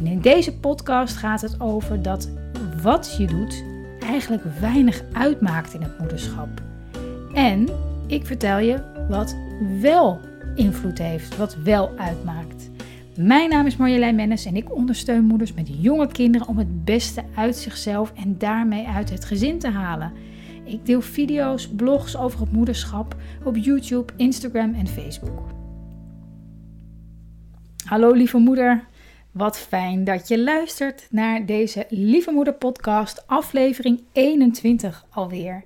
En in deze podcast gaat het over dat wat je doet eigenlijk weinig uitmaakt in het moederschap. En ik vertel je wat wel invloed heeft, wat wel uitmaakt. Mijn naam is Marjolein Mennis en ik ondersteun moeders met jonge kinderen om het beste uit zichzelf en daarmee uit het gezin te halen. Ik deel video's, blogs over het moederschap op YouTube, Instagram en Facebook. Hallo lieve moeder, wat fijn dat je luistert naar deze Lieve Moeder podcast, aflevering 21 alweer.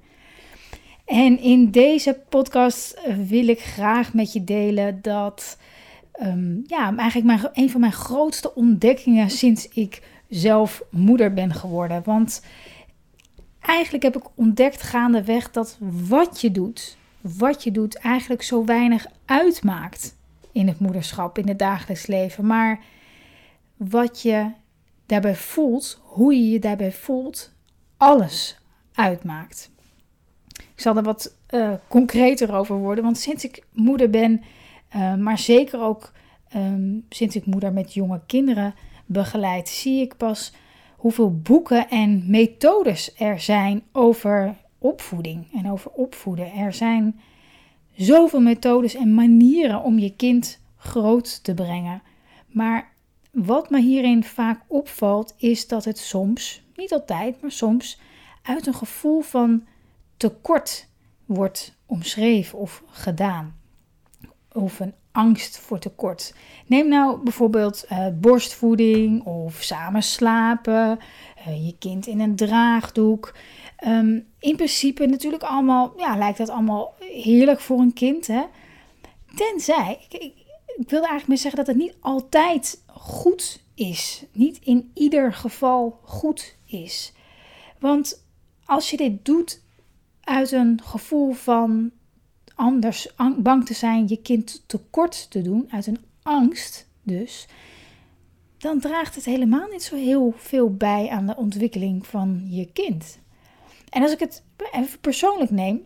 En in deze podcast wil ik graag met je delen dat, um, ja, eigenlijk mijn, een van mijn grootste ontdekkingen sinds ik zelf moeder ben geworden. Want eigenlijk heb ik ontdekt gaandeweg dat wat je doet, wat je doet, eigenlijk zo weinig uitmaakt in het moederschap, in het dagelijks leven. Maar wat je daarbij voelt, hoe je je daarbij voelt, alles uitmaakt. Ik zal er wat uh, concreter over worden, want sinds ik moeder ben, uh, maar zeker ook um, sinds ik moeder met jonge kinderen begeleid, zie ik pas hoeveel boeken en methodes er zijn over opvoeding en over opvoeden. Er zijn zoveel methodes en manieren om je kind groot te brengen. Maar wat me hierin vaak opvalt, is dat het soms, niet altijd, maar soms, uit een gevoel van tekort wordt omschreven of gedaan. Of een angst voor tekort. Neem nou bijvoorbeeld uh, borstvoeding of samen slapen, uh, je kind in een draagdoek. Um, in principe natuurlijk allemaal, ja, lijkt dat allemaal heerlijk voor een kind, hè? Tenzij, ik, ik, ik wilde eigenlijk meer zeggen dat het niet altijd goed is. Niet in ieder geval goed is. Want als je dit doet uit een gevoel van anders bang te zijn, je kind tekort te doen, uit een angst dus, dan draagt het helemaal niet zo heel veel bij aan de ontwikkeling van je kind. En als ik het even persoonlijk neem,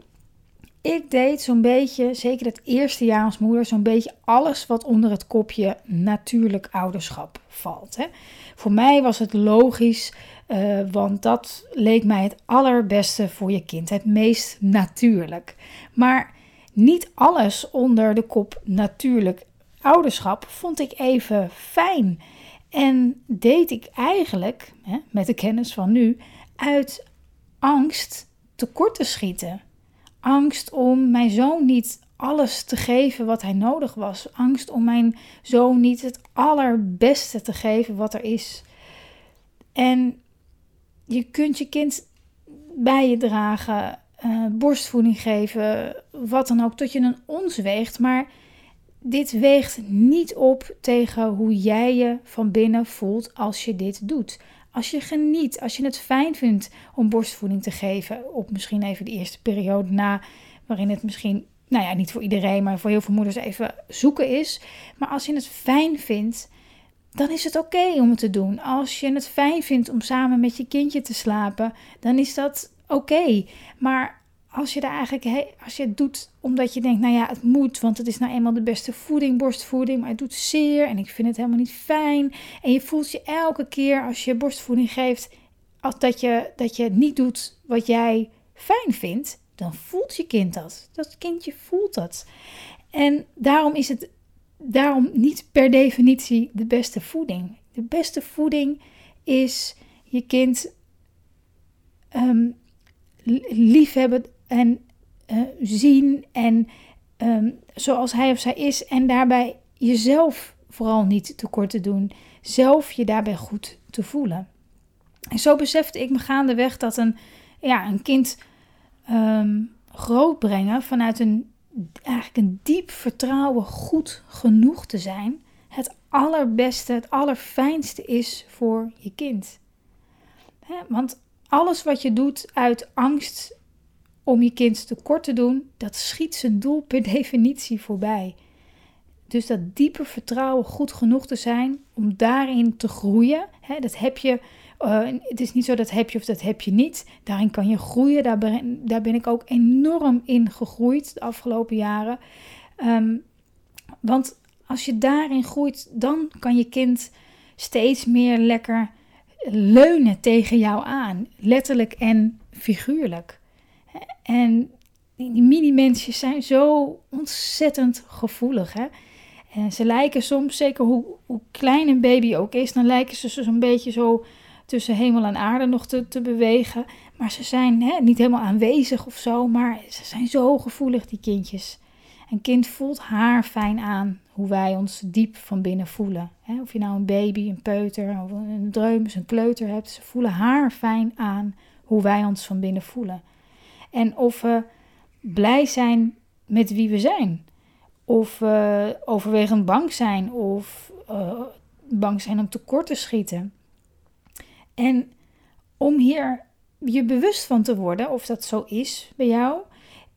ik deed zo'n beetje, zeker het eerste jaar als moeder, zo'n beetje alles wat onder het kopje natuurlijk ouderschap valt. Hè. Voor mij was het logisch, uh, want dat leek mij het allerbeste voor je kind, het meest natuurlijk. Maar niet alles onder de kop natuurlijk ouderschap vond ik even fijn. En deed ik eigenlijk, hè, met de kennis van nu, uit angst tekort te schieten. Angst om mijn zoon niet alles te geven wat hij nodig was. Angst om mijn zoon niet het allerbeste te geven wat er is. En je kunt je kind bij je dragen, uh, borstvoeding geven, wat dan ook, tot je een ons weegt. Maar dit weegt niet op tegen hoe jij je van binnen voelt als je dit doet. Als je geniet, als je het fijn vindt om borstvoeding te geven, op misschien even de eerste periode na, waarin het misschien, nou ja, niet voor iedereen, maar voor heel veel moeders even zoeken is. Maar als je het fijn vindt, dan is het oké om het te doen. Als je het fijn vindt om samen met je kindje te slapen, dan is dat oké. Maar als je, er eigenlijk, als je het doet omdat je denkt, nou ja, het moet, want het is nou eenmaal de beste voeding, borstvoeding, maar het doet zeer en ik vind het helemaal niet fijn. En je voelt je elke keer als je borstvoeding geeft, als dat, je, dat je niet doet wat jij fijn vindt, dan voelt je kind dat. Dat kindje voelt dat. En daarom is het daarom niet per definitie de beste voeding. De beste voeding is je kind um, liefhebben en uh, zien en um, zoals hij of zij is en daarbij jezelf vooral niet tekort te doen, zelf je daarbij goed te voelen. En zo besefte ik me gaandeweg dat een, ja, een kind um, grootbrengen vanuit een, eigenlijk een diep vertrouwen goed genoeg te zijn, het allerbeste, het allerfijnste is voor je kind. Want alles wat je doet uit angst om je kind tekort te doen, dat schiet zijn doel per definitie voorbij. Dus dat diepe vertrouwen goed genoeg te zijn om daarin te groeien, hè, dat heb je. Uh, het is niet zo dat heb je of dat heb je niet. Daarin kan je groeien. Daar ben, ik ook enorm in gegroeid de afgelopen jaren. Um, want als je daarin groeit, dan kan je kind steeds meer lekker leunen tegen jou aan. Letterlijk en figuurlijk. En die mini-mensjes zijn zo ontzettend gevoelig. Hè? En ze lijken soms, zeker hoe, hoe klein een baby ook is, dan lijken ze zo'n beetje zo tussen hemel en aarde nog te, te bewegen. Maar ze zijn hè, niet helemaal aanwezig of zo, maar ze zijn zo gevoelig, die kindjes. Een kind voelt haar fijn aan hoe wij ons diep van binnen voelen. Of je nou een baby, een peuter of een dreumes, een kleuter hebt, ze voelen haar fijn aan hoe wij ons van binnen voelen. En of we blij zijn met wie we zijn. Of we overwegend bang zijn of uh, bang zijn om tekort te schieten. En om hier je bewust van te worden of dat zo is bij jou,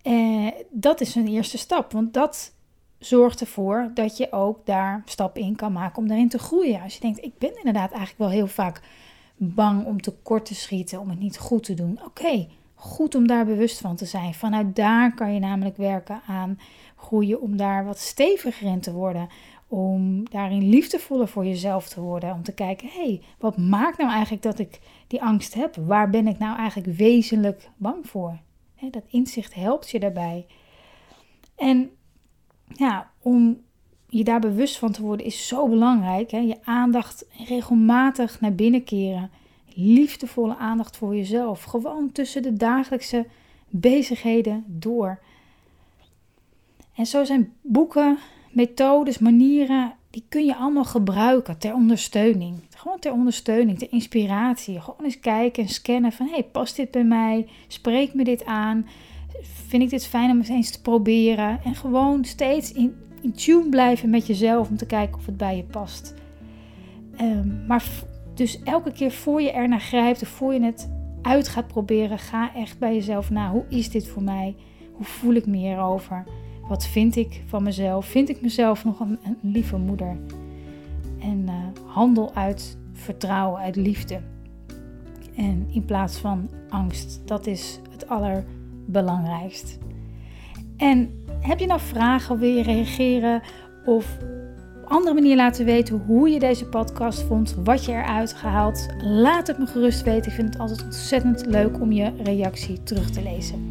eh, dat is een eerste stap. Want dat zorgt ervoor dat je ook daar stappen in kan maken om daarin te groeien. Als je denkt, ik ben inderdaad eigenlijk wel heel vaak bang om tekort te schieten, om het niet goed te doen. Oké, goed om daar bewust van te zijn. Vanuit daar kan je namelijk werken aan groeien om daar wat steviger in te worden. Om daarin liefdevoller voor jezelf te worden. Om te kijken, hé, hey, wat maakt nou eigenlijk dat ik die angst heb? Waar ben ik nou eigenlijk wezenlijk bang voor? dat inzicht helpt je daarbij. En ja, om je daar bewust van te worden is zo belangrijk. Je aandacht regelmatig naar binnen keren. Liefdevolle aandacht voor jezelf. Gewoon tussen de dagelijkse bezigheden door. En zo zijn boeken, methodes, manieren, die kun je allemaal gebruiken ter ondersteuning. Gewoon ter ondersteuning, ter inspiratie. Gewoon eens kijken en scannen van, hey, past dit bij mij? Spreekt me dit aan? Vind ik dit fijn om eens te proberen? En gewoon steeds in, tune blijven met jezelf om te kijken of het bij je past. Um, maar dus elke keer voor je er naar grijpt of voor je het uit gaat proberen, ga echt bij jezelf na. Hoe is dit voor mij? Hoe voel ik me hierover? Wat vind ik van mezelf? Vind ik mezelf nog een, lieve moeder? En uh, handel uit vertrouwen, uit liefde. En in plaats van angst. Dat is het allerbelangrijkst. En heb je nou vragen, wil je reageren of andere manier laten weten hoe je deze podcast vond, wat je eruit gehaald? Laat het me gerust weten. Ik vind het altijd ontzettend leuk om je reactie terug te lezen.